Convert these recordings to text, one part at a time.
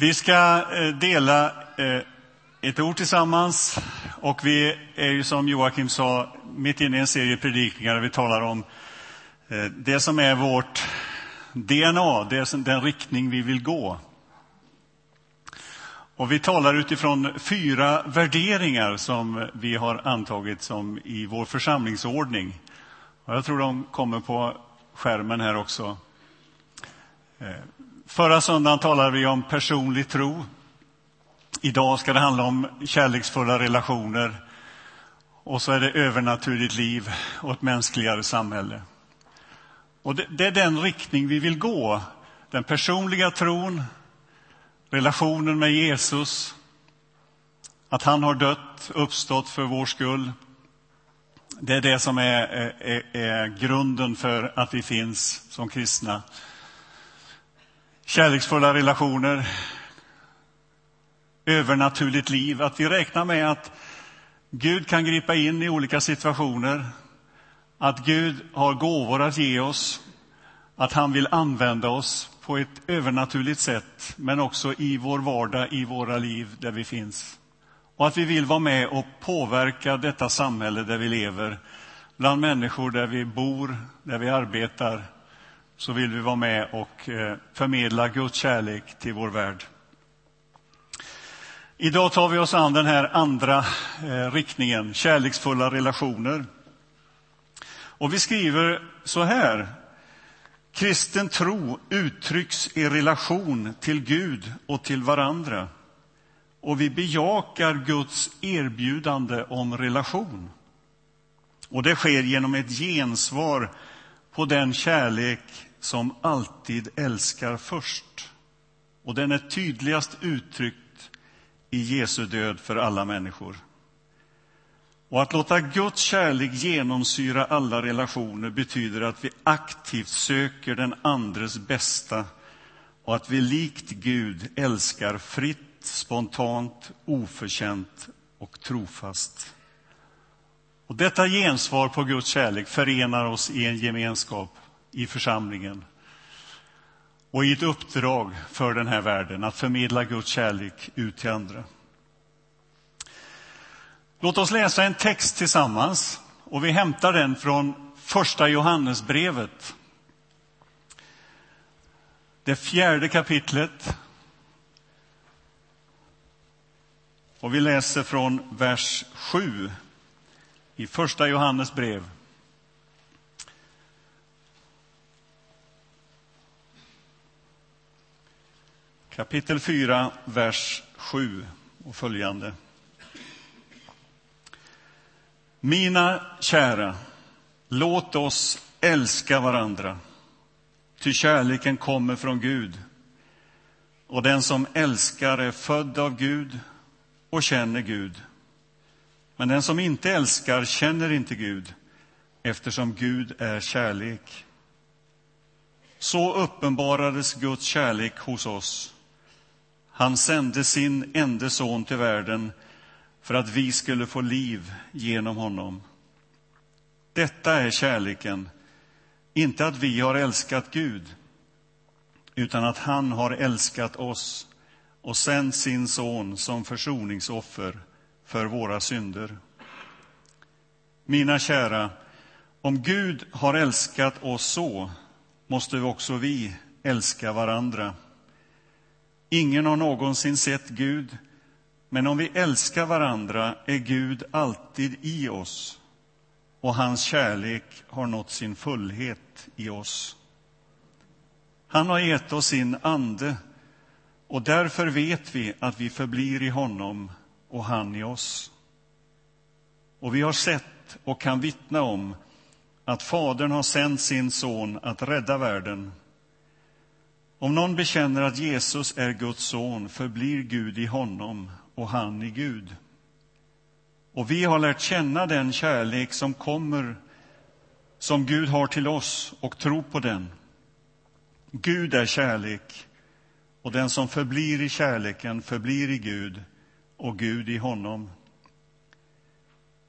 Vi ska eh, dela eh, ett ord tillsammans och vi är ju som Joakim sa mitt inne i en serie predikningar där vi talar om eh, det som är vårt DNA, det som, den riktning vi vill gå. Och vi talar utifrån fyra värderingar som vi har antagit som i vår församlingsordning. Och jag tror de kommer på skärmen här också. Förra söndagen talade vi om personlig tro. Idag ska det handla om kärleksfulla relationer. Och så är det övernaturligt liv och ett mänskligare samhälle. Och det, det är den riktning vi vill gå. Den personliga tron, relationen med Jesus, att han har dött, uppstått för vår skull. Det är det som är, är, är grunden för att vi finns som kristna kärleksfulla relationer, övernaturligt liv. Att vi räknar med att Gud kan gripa in i olika situationer. Att Gud har gåvor att ge oss. Att han vill använda oss på ett övernaturligt sätt, men också i vår vardag, i våra liv där vi finns. Och att vi vill vara med och påverka detta samhälle där vi lever, bland människor där vi bor, där vi arbetar, så vill vi vara med och eh, förmedla Guds kärlek till vår värld. Idag tar vi oss an den här andra eh, riktningen, kärleksfulla relationer. Och vi skriver så här. Kristen tro uttrycks i relation till Gud och till varandra. Och vi bejakar Guds erbjudande om relation. Och det sker genom ett gensvar på den kärlek som alltid älskar först. Och den är tydligast uttryckt i Jesu död för alla människor. Och att låta Guds kärlek genomsyra alla relationer betyder att vi aktivt söker den andres bästa och att vi likt Gud älskar fritt, spontant, oförtjänt och trofast. Och detta gensvar på Guds kärlek förenar oss i en gemenskap i församlingen och i ett uppdrag för den här världen att förmedla Guds kärlek ut till andra. Låt oss läsa en text tillsammans och vi hämtar den från första Johannesbrevet. Det fjärde kapitlet. Och vi läser från vers 7 i första Johannes brev. Kapitel 4, vers 7 och följande. Mina kära, låt oss älska varandra, ty kärleken kommer från Gud. Och den som älskar är född av Gud och känner Gud. Men den som inte älskar känner inte Gud, eftersom Gud är kärlek. Så uppenbarades Guds kärlek hos oss han sände sin enda son till världen för att vi skulle få liv genom honom. Detta är kärleken, inte att vi har älskat Gud utan att han har älskat oss och sänt sin son som försoningsoffer för våra synder. Mina kära, om Gud har älskat oss så måste också vi älska varandra. Ingen har någonsin sett Gud, men om vi älskar varandra är Gud alltid i oss och hans kärlek har nått sin fullhet i oss. Han har gett oss sin ande och därför vet vi att vi förblir i honom och han i oss. Och vi har sett och kan vittna om att Fadern har sänt sin son att rädda världen om någon bekänner att Jesus är Guds son förblir Gud i honom och han i Gud. Och vi har lärt känna den kärlek som kommer, som Gud har till oss och tro på den. Gud är kärlek och den som förblir i kärleken förblir i Gud och Gud i honom.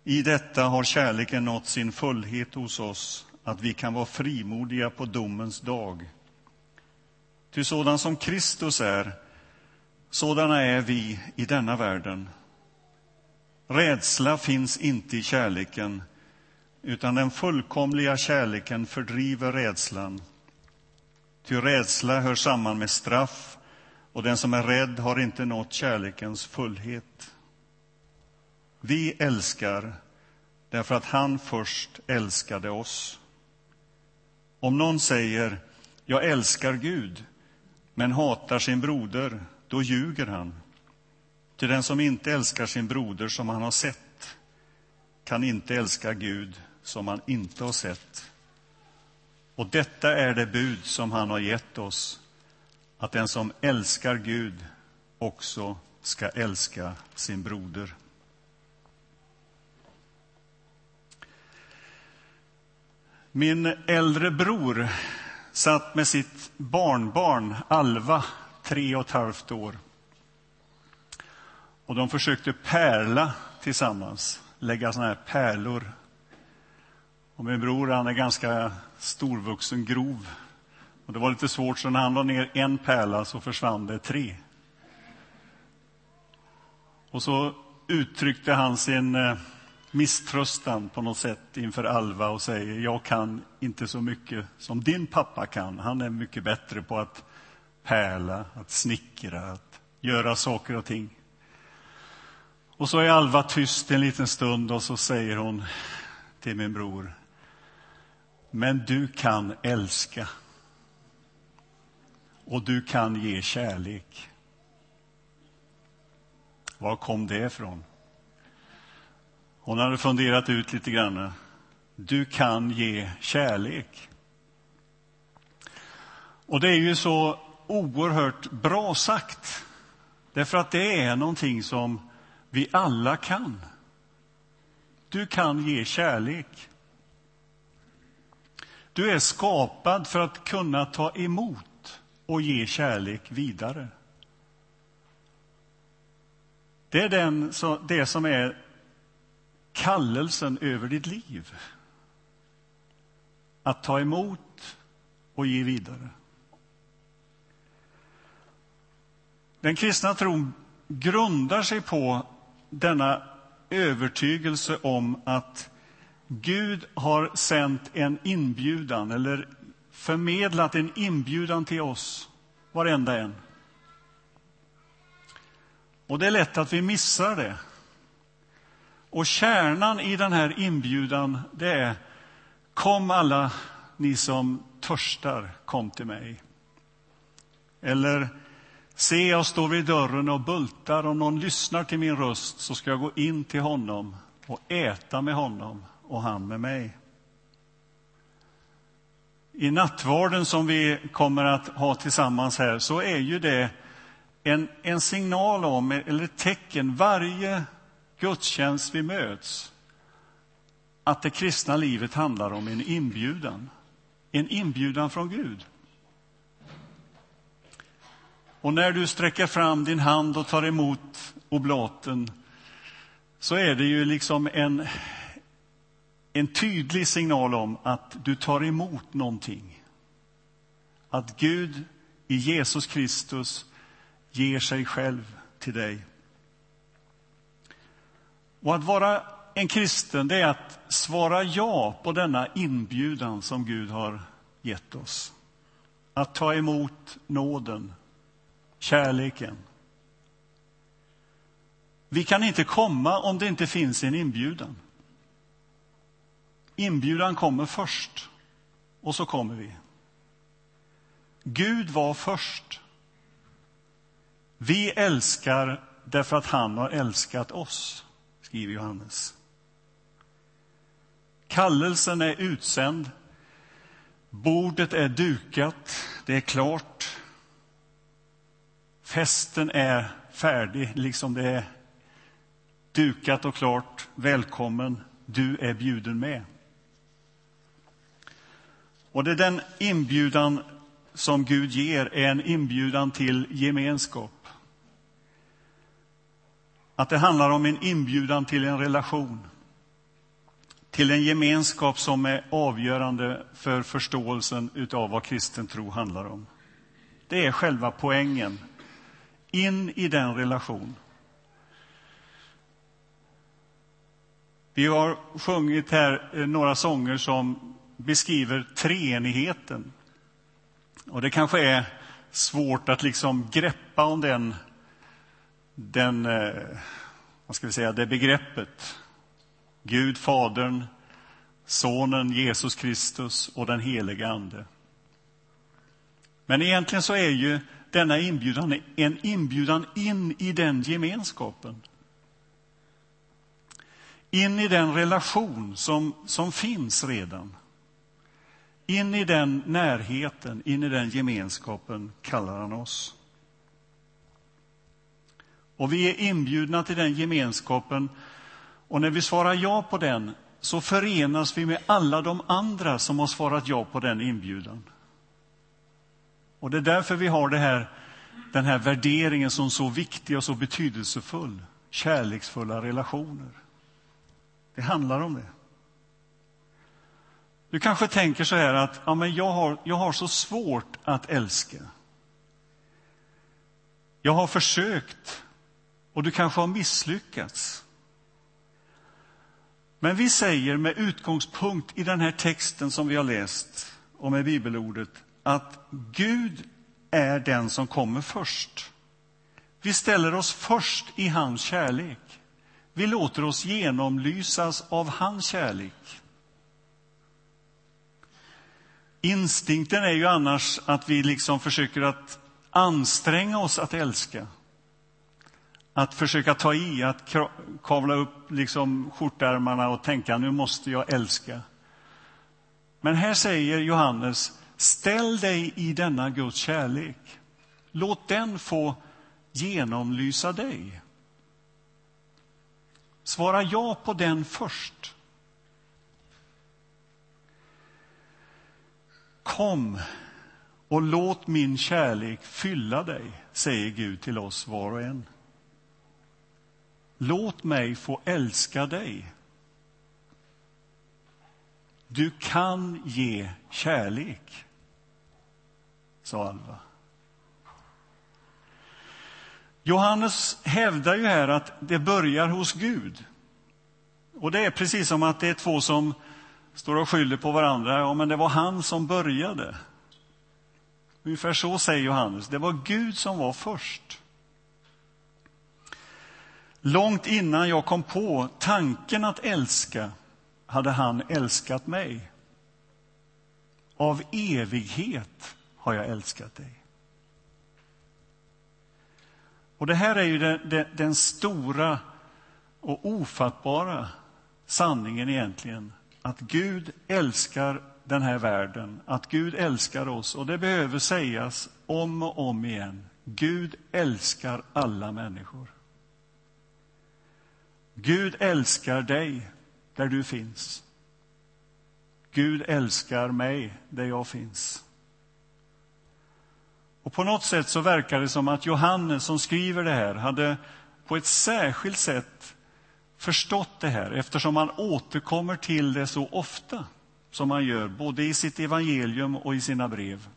I detta har kärleken nått sin fullhet hos oss, att vi kan vara frimodiga på domens dag. Ty sådan som Kristus är Sådana är vi i denna världen. Rädsla finns inte i kärleken, utan den fullkomliga kärleken fördriver rädslan. Ty rädsla hör samman med straff, och den som är rädd har inte nått kärlekens fullhet. Vi älskar därför att han först älskade oss. Om någon säger jag älskar Gud men hatar sin broder, då ljuger han. Till den som inte älskar sin broder som han har sett kan inte älska Gud som han inte har sett. Och detta är det bud som han har gett oss, att den som älskar Gud också ska älska sin broder. Min äldre bror satt med sitt barnbarn Alva, tre och ett halvt år. Och de försökte pärla tillsammans, lägga såna här pärlor. Och min bror han är ganska storvuxen, grov. Och det var lite svårt, så när han la ner en pärla så försvann det tre. Och så uttryckte han sin eh, misströstan på något sätt inför Alva och säger jag kan inte så mycket som din pappa kan. Han är mycket bättre på att pärla, att snickra, att göra saker och ting. Och så är Alva tyst en liten stund och så säger hon till min bror. Men du kan älska. Och du kan ge kärlek. Var kom det ifrån? Hon hade funderat ut lite grann. Du kan ge kärlek. Och det är ju så oerhört bra sagt. Därför att det är någonting som vi alla kan. Du kan ge kärlek. Du är skapad för att kunna ta emot och ge kärlek vidare. Det är den, det som är kallelsen över ditt liv. Att ta emot och ge vidare. Den kristna tron grundar sig på denna övertygelse om att Gud har sänt en inbjudan eller förmedlat en inbjudan till oss, varenda en. Och det är lätt att vi missar det. Och kärnan i den här inbjudan det är Kom alla ni som törstar, kom till mig. Eller Se, jag står vid dörren och bultar. Om någon lyssnar till min röst så ska jag gå in till honom och äta med honom och han med mig. I nattvarden som vi kommer att ha tillsammans här så är ju det en, en signal om, eller ett tecken, varje gudstjänst vi möts, att det kristna livet handlar om en inbjudan. En inbjudan från Gud. Och när du sträcker fram din hand och tar emot oblaten så är det ju liksom en, en tydlig signal om att du tar emot någonting. Att Gud i Jesus Kristus ger sig själv till dig. Och att vara en kristen, det är att svara ja på denna inbjudan som Gud har gett oss. Att ta emot nåden, kärleken. Vi kan inte komma om det inte finns en inbjudan. Inbjudan kommer först, och så kommer vi. Gud var först. Vi älskar därför att han har älskat oss, skriver Johannes. Kallelsen är utsänd. Bordet är dukat. Det är klart. Festen är färdig, liksom det är dukat och klart. Välkommen, du är bjuden med. Och det är den inbjudan som Gud ger är en inbjudan till gemenskap. Att det handlar om en inbjudan till en relation. Till en gemenskap som är avgörande för förståelsen av vad kristen tro handlar om. Det är själva poängen in i den relation. Vi har sjungit här eh, några sånger som beskriver treenigheten. Och det kanske är svårt att liksom greppa om den, den eh, vad ska vi säga, det begreppet. Gud, Fadern, Sonen Jesus Kristus och den helige Ande. Men egentligen så är ju denna inbjudan en inbjudan in i den gemenskapen. In i den relation som, som finns redan. In i den närheten, in i den gemenskapen kallar han oss. Och vi är inbjudna till den gemenskapen och när vi svarar ja på den så förenas vi med alla de andra som har svarat ja på den inbjudan. Och det är därför vi har det här, den här värderingen som så viktig och så betydelsefull. Kärleksfulla relationer. Det handlar om det. Du kanske tänker så här att ja, men jag, har, jag har så svårt att älska. Jag har försökt och du kanske har misslyckats. Men vi säger med utgångspunkt i den här texten som vi har läst och med bibelordet att Gud är den som kommer först. Vi ställer oss först i hans kärlek. Vi låter oss genomlysas av hans kärlek. Instinkten är ju annars att vi liksom försöker att anstränga oss att älska. Att försöka ta i, att kavla upp liksom skjortärmarna och tänka nu måste jag älska. Men här säger Johannes, ställ dig i denna Guds kärlek. Låt den få genomlysa dig. Svara ja på den först. Kom och låt min kärlek fylla dig, säger Gud till oss var och en. Låt mig få älska dig. Du kan ge kärlek, sa Alva. Johannes hävdar ju här att det börjar hos Gud. Och det är precis som att det är två som står och skyller på varandra. Ja, men det var han som började. Ungefär så säger Johannes. Det var Gud som var först. Långt innan jag kom på tanken att älska hade han älskat mig. Av evighet har jag älskat dig. Och det här är ju den, den, den stora och ofattbara sanningen egentligen. Att Gud älskar den här världen, att Gud älskar oss. Och det behöver sägas om och om igen. Gud älskar alla människor. Gud älskar dig där du finns. Gud älskar mig där jag finns. Och på något sätt så verkar det som att Johannes som skriver det här hade på ett särskilt sätt förstått det här eftersom han återkommer till det så ofta som han gör, både i sitt evangelium och i sina brev.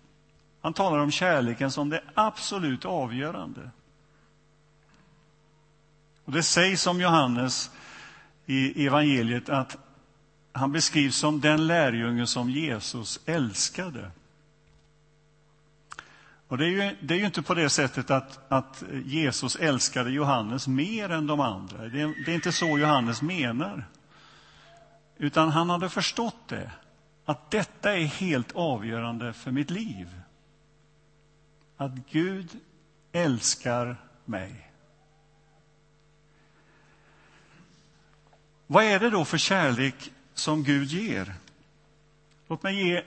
Han talar om kärleken som det absolut avgörande. Och Det sägs om Johannes i evangeliet att han beskrivs som den lärjunge som Jesus älskade. Och det är ju, det är ju inte på det sättet att, att Jesus älskade Johannes mer än de andra. Det är, det är inte så Johannes menar. Utan han hade förstått det, att detta är helt avgörande för mitt liv. Att Gud älskar mig. Vad är det då för kärlek som Gud ger? Låt mig ge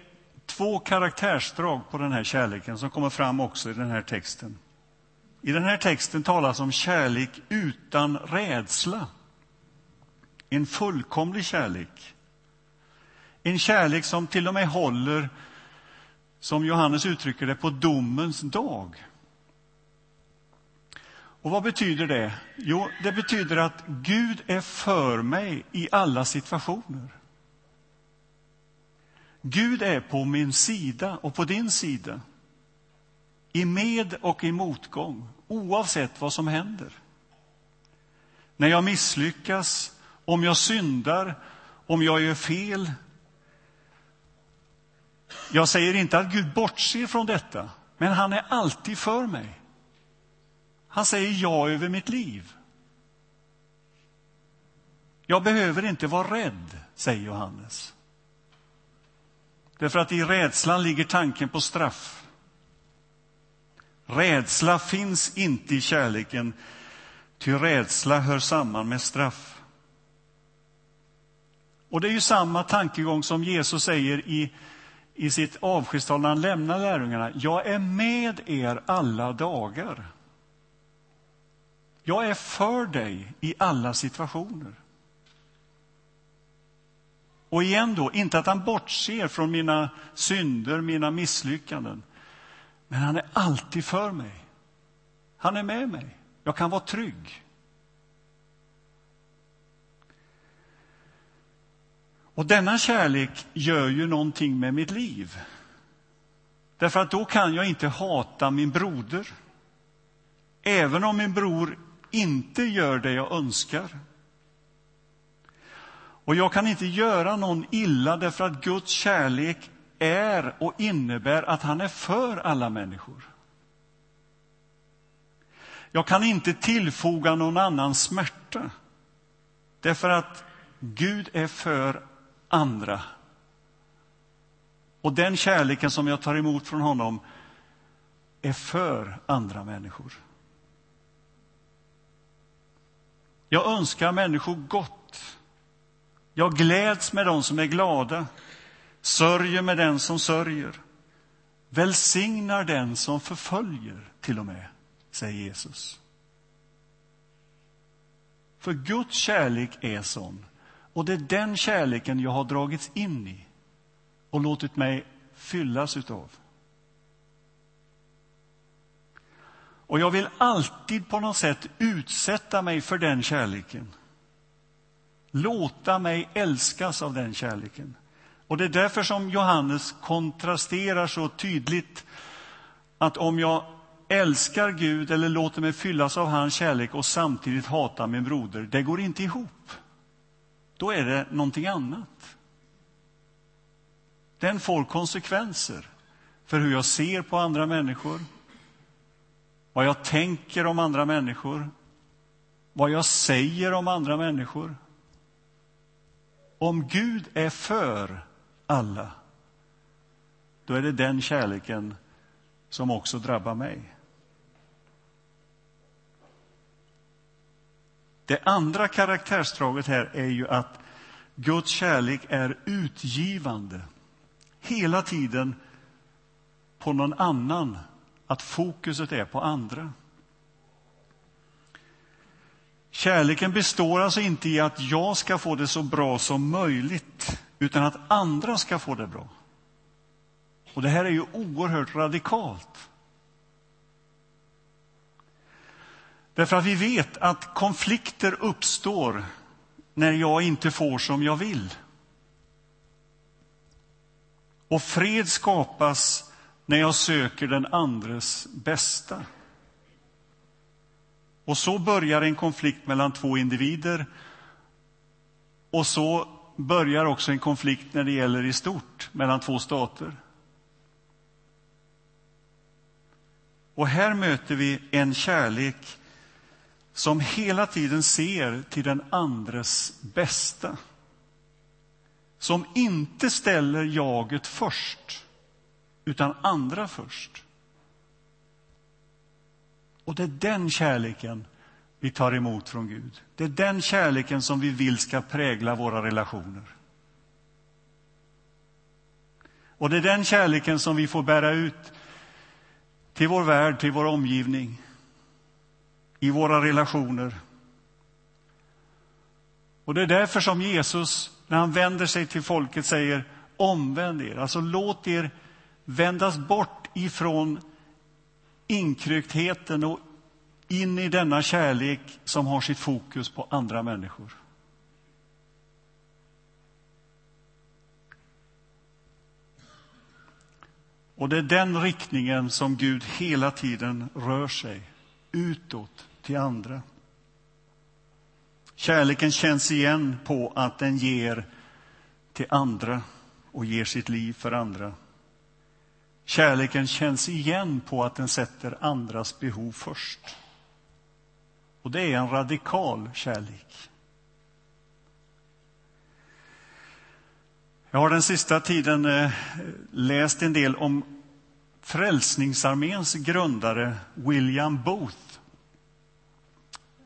två karaktärsdrag på den här kärleken som kommer fram också i den här texten. I den här texten talas om kärlek utan rädsla. En fullkomlig kärlek. En kärlek som till och med håller, som Johannes uttrycker det, på domens dag. Och vad betyder det? Jo, det betyder att Gud är för mig i alla situationer. Gud är på min sida och på din sida. I med och i motgång oavsett vad som händer. När jag misslyckas, om jag syndar, om jag gör fel. Jag säger inte att Gud bortser från detta, men han är alltid för mig. Han säger ja över mitt liv. Jag behöver inte vara rädd, säger Johannes. Därför att i rädslan ligger tanken på straff. Rädsla finns inte i kärleken, ty rädsla hör samman med straff. Och det är ju samma tankegång som Jesus säger i, i sitt avskedstal när han lämnar lärjungarna. Jag är med er alla dagar. Jag är för dig i alla situationer. Och igen då, inte att han bortser från mina synder, mina misslyckanden. Men han är alltid för mig. Han är med mig. Jag kan vara trygg. Och denna kärlek gör ju någonting med mitt liv. Därför att då kan jag inte hata min broder. Även om min bror inte gör det jag önskar. Och jag kan inte göra någon illa därför att Guds kärlek är och innebär att han är för alla människor. Jag kan inte tillfoga någon annan smärta därför att Gud är för andra. Och den kärleken som jag tar emot från honom är för andra människor. Jag önskar människor gott. Jag gläds med dem som är glada, sörjer med den som sörjer, välsignar den som förföljer, till och med, säger Jesus. För Guds kärlek är sån, och det är den kärleken jag har dragits in i och låtit mig fyllas utav. Och jag vill alltid på något sätt utsätta mig för den kärleken. Låta mig älskas av den kärleken. Och det är därför som Johannes kontrasterar så tydligt att om jag älskar Gud eller låter mig fyllas av hans kärlek och samtidigt hatar min broder, det går inte ihop. Då är det någonting annat. Den får konsekvenser för hur jag ser på andra människor, vad jag tänker om andra människor, vad jag säger om andra människor. Om Gud är för alla, då är det den kärleken som också drabbar mig. Det andra karaktärsdraget här är ju att Guds kärlek är utgivande. Hela tiden på någon annan att fokuset är på andra. Kärleken består alltså inte i att jag ska få det så bra som möjligt, utan att andra ska få det bra. Och det här är ju oerhört radikalt. Därför att vi vet att konflikter uppstår när jag inte får som jag vill. Och fred skapas när jag söker den andres bästa. Och så börjar en konflikt mellan två individer. Och så börjar också en konflikt när det gäller i stort mellan två stater. Och här möter vi en kärlek som hela tiden ser till den andres bästa. Som inte ställer jaget först utan andra först. Och det är den kärleken vi tar emot från Gud. Det är den kärleken som vi vill ska prägla våra relationer. Och det är den kärleken som vi får bära ut till vår värld, till vår omgivning, i våra relationer. Och det är därför som Jesus, när han vänder sig till folket, säger omvänd er. Alltså låt er vändas bort ifrån inkryktheten och in i denna kärlek som har sitt fokus på andra människor. Och det är den riktningen som Gud hela tiden rör sig utåt till andra. Kärleken känns igen på att den ger till andra och ger sitt liv för andra. Kärleken känns igen på att den sätter andras behov först. Och det är en radikal kärlek. Jag har den sista tiden eh, läst en del om Frälsningsarméns grundare William Booth.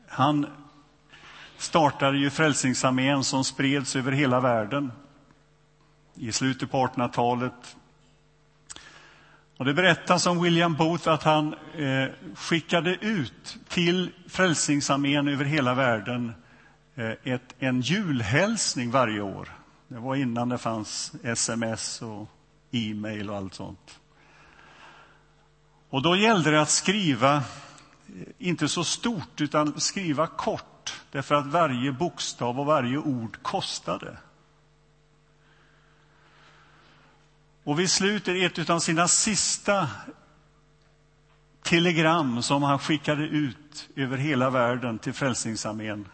Han startade ju Frälsningsarmén som spreds över hela världen i slutet på 1800-talet. Och det berättas om William Booth att han eh, skickade ut till Frälsningsarmén över hela världen eh, ett, en julhälsning varje år. Det var innan det fanns sms och e-mail och allt sånt. Och då gällde det att skriva, eh, inte så stort, utan skriva kort, därför att varje bokstav och varje ord kostade. Och vid slutet, ett av sina sista telegram som han skickade ut över hela världen till Frälsningsarmén,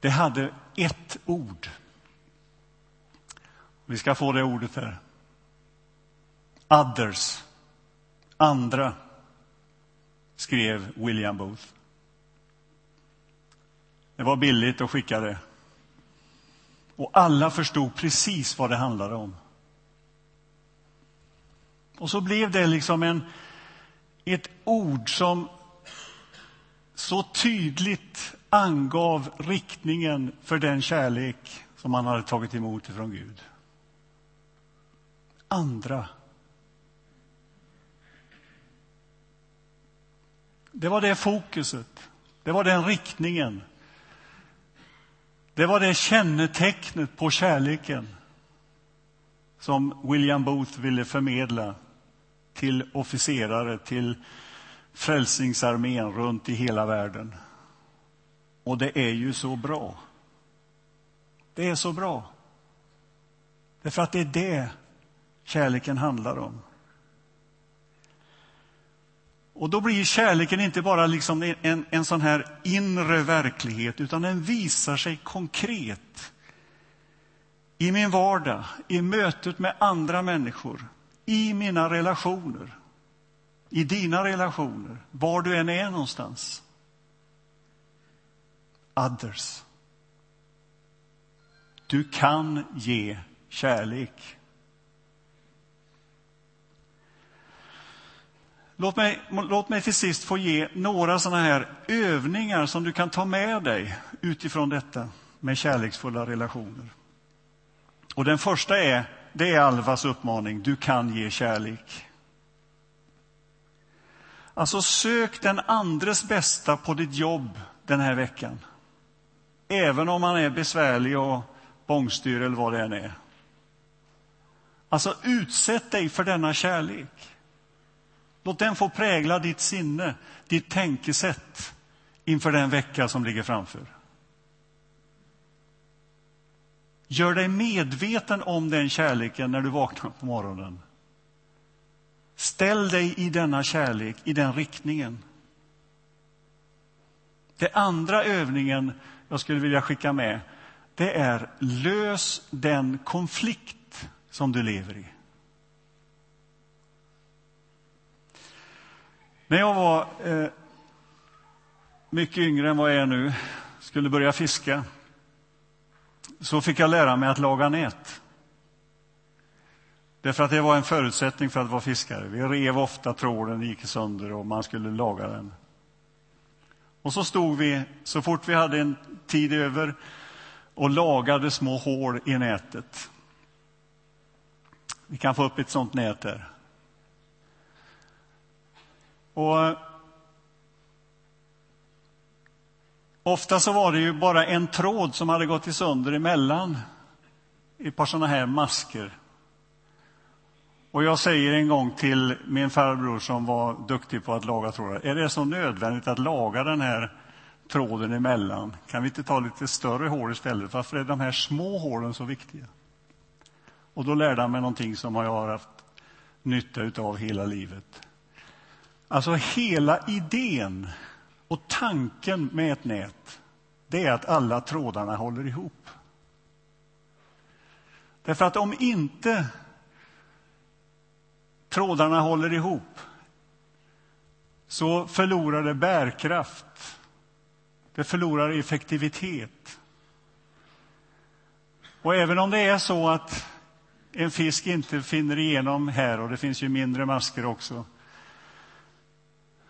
det hade ett ord. Vi ska få det ordet här. Others. Andra, skrev William Booth. Det var billigt att skicka det. Och alla förstod precis vad det handlade om. Och så blev det liksom en, ett ord som så tydligt angav riktningen för den kärlek som han hade tagit emot ifrån Gud. Andra. Det var det fokuset, det var den riktningen. Det var det kännetecknet på kärleken som William Booth ville förmedla till officerare, till Frälsningsarmén runt i hela världen. Och det är ju så bra. Det är så bra. Därför att det är det kärleken handlar om. Och då blir kärleken inte bara liksom en, en sån här inre verklighet, utan den visar sig konkret i min vardag, i mötet med andra människor, i mina relationer, i dina relationer, var du än är någonstans. Others. Du kan ge kärlek. Låt mig, låt mig till sist få ge några sådana här övningar som du kan ta med dig utifrån detta med kärleksfulla relationer. Och den första är, det är Alvas uppmaning, du kan ge kärlek. Alltså sök den andres bästa på ditt jobb den här veckan. Även om man är besvärlig och bångstyr eller vad det än är. Alltså utsätt dig för denna kärlek. Låt den få prägla ditt sinne, ditt tänkesätt inför den vecka som ligger framför. Gör dig medveten om den kärleken när du vaknar på morgonen. Ställ dig i denna kärlek, i den riktningen. Den andra övningen jag skulle vilja skicka med, det är lös den konflikt som du lever i. När jag var eh, mycket yngre än vad jag är nu, skulle börja fiska, så fick jag lära mig att laga nät. Därför att det var en förutsättning för att vara fiskare. Vi rev ofta trålen, gick sönder och man skulle laga den. Och så stod vi, så fort vi hade en tid över, och lagade små hål i nätet. Vi kan få upp ett sånt nät där. Och Ofta så var det ju bara en tråd som hade gått sönder emellan ett par sådana här masker. Och jag säger en gång till min farbror som var duktig på att laga trådar, är det så nödvändigt att laga den här tråden emellan? Kan vi inte ta lite större hål istället? Varför är de här små hålen så viktiga? Och då lärde han mig någonting som jag har haft nytta av hela livet Alltså hela idén och tanken med ett nät, det är att alla trådarna håller ihop. Därför att om inte trådarna håller ihop så förlorar det bärkraft. Det förlorar effektivitet. Och även om det är så att en fisk inte finner igenom här, och det finns ju mindre masker också,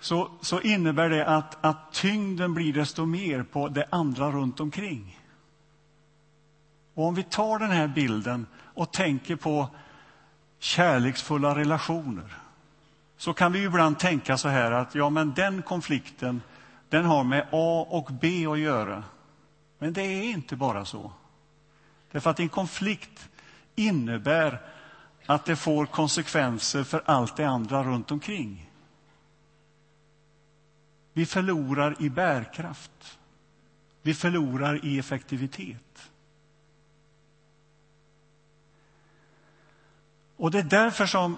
så, så innebär det att, att tyngden blir desto mer på det andra runt omkring. Och om vi tar den här bilden och tänker på kärleksfulla relationer så kan vi ibland tänka så här att ja, men den konflikten den har med A och B att göra. Men det är inte bara så. Därför att en konflikt innebär att det får konsekvenser för allt det andra runt omkring. Vi förlorar i bärkraft. Vi förlorar i effektivitet. Och det är därför som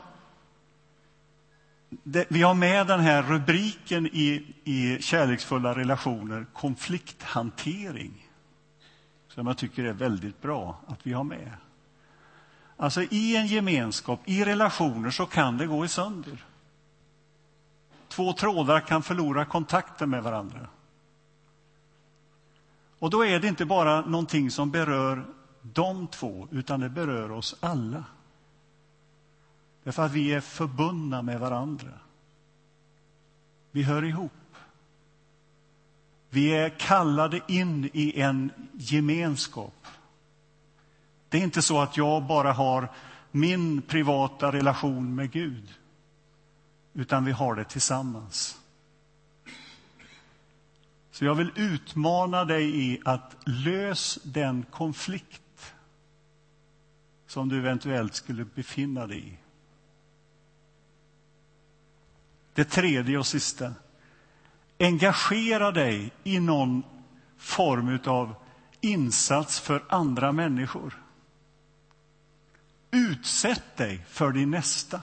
det, vi har med den här rubriken i, i Kärleksfulla relationer, konflikthantering, som jag tycker är väldigt bra att vi har med. Alltså i en gemenskap, i relationer, så kan det gå i sönder. Två trådar kan förlora kontakten med varandra. Och då är det inte bara någonting som berör de två, utan det berör oss alla. Därför att vi är förbundna med varandra. Vi hör ihop. Vi är kallade in i en gemenskap. Det är inte så att jag bara har min privata relation med Gud, utan vi har det tillsammans. Så jag vill utmana dig i att lös den konflikt som du eventuellt skulle befinna dig i. Det tredje och sista. Engagera dig i någon form av insats för andra människor. Utsätt dig för din nästa.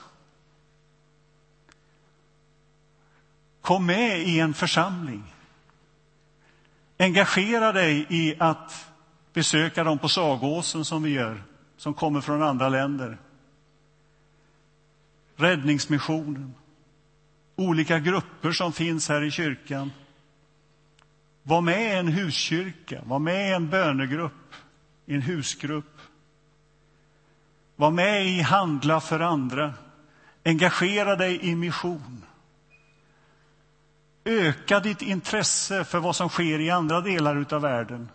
Kom med i en församling. Engagera dig i att besöka dem på Sagåsen som vi gör, som kommer från andra länder. Räddningsmissionen olika grupper som finns här i kyrkan. Var med i en huskyrka, var med i en bönegrupp, i en husgrupp. Var med i Handla för andra. Engagera dig i mission. Öka ditt intresse för vad som sker i andra delar av världen.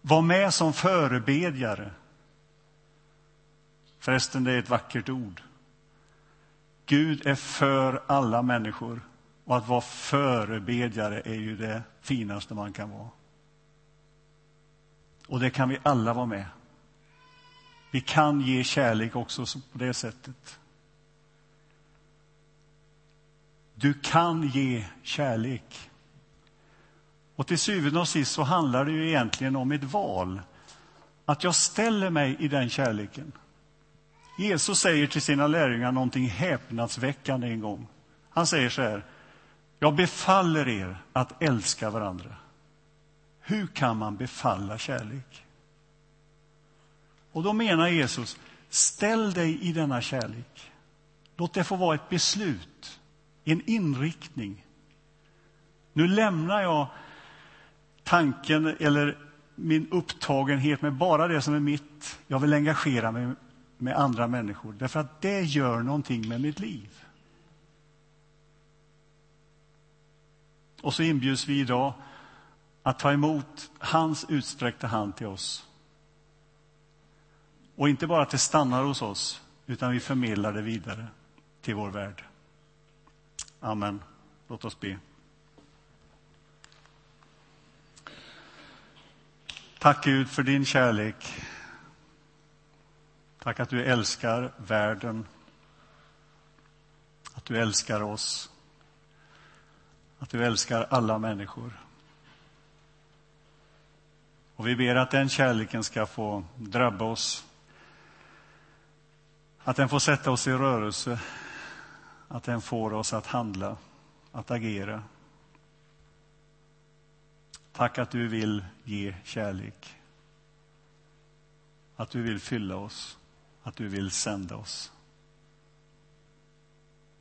Var med som förebedjare. Förresten, det är ett vackert ord. Gud är för alla människor och att vara förebedjare är ju det finaste man kan vara. Och det kan vi alla vara med. Vi kan ge kärlek också på det sättet. Du kan ge kärlek. Och till syvende och sist så handlar det ju egentligen om ett val. Att jag ställer mig i den kärleken. Jesus säger till sina lärjungar någonting häpnadsväckande en gång. Han säger så här. Jag befaller er att älska varandra. Hur kan man befalla kärlek? Och då menar Jesus, ställ dig i denna kärlek. Låt det få vara ett beslut, en inriktning. Nu lämnar jag tanken eller min upptagenhet med bara det som är mitt. Jag vill engagera mig med andra människor, därför att det gör någonting med mitt liv. Och så inbjuds vi idag att ta emot hans utsträckta hand till oss. Och inte bara att det stannar hos oss, utan vi förmedlar det vidare till vår värld. Amen. Låt oss be. Tack Gud för din kärlek. Tack att du älskar världen, att du älskar oss, att du älskar alla människor. Och vi ber att den kärleken ska få drabba oss, att den får sätta oss i rörelse, att den får oss att handla, att agera. Tack att du vill ge kärlek. Att du vill fylla oss, att du vill sända oss.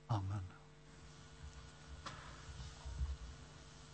Amen.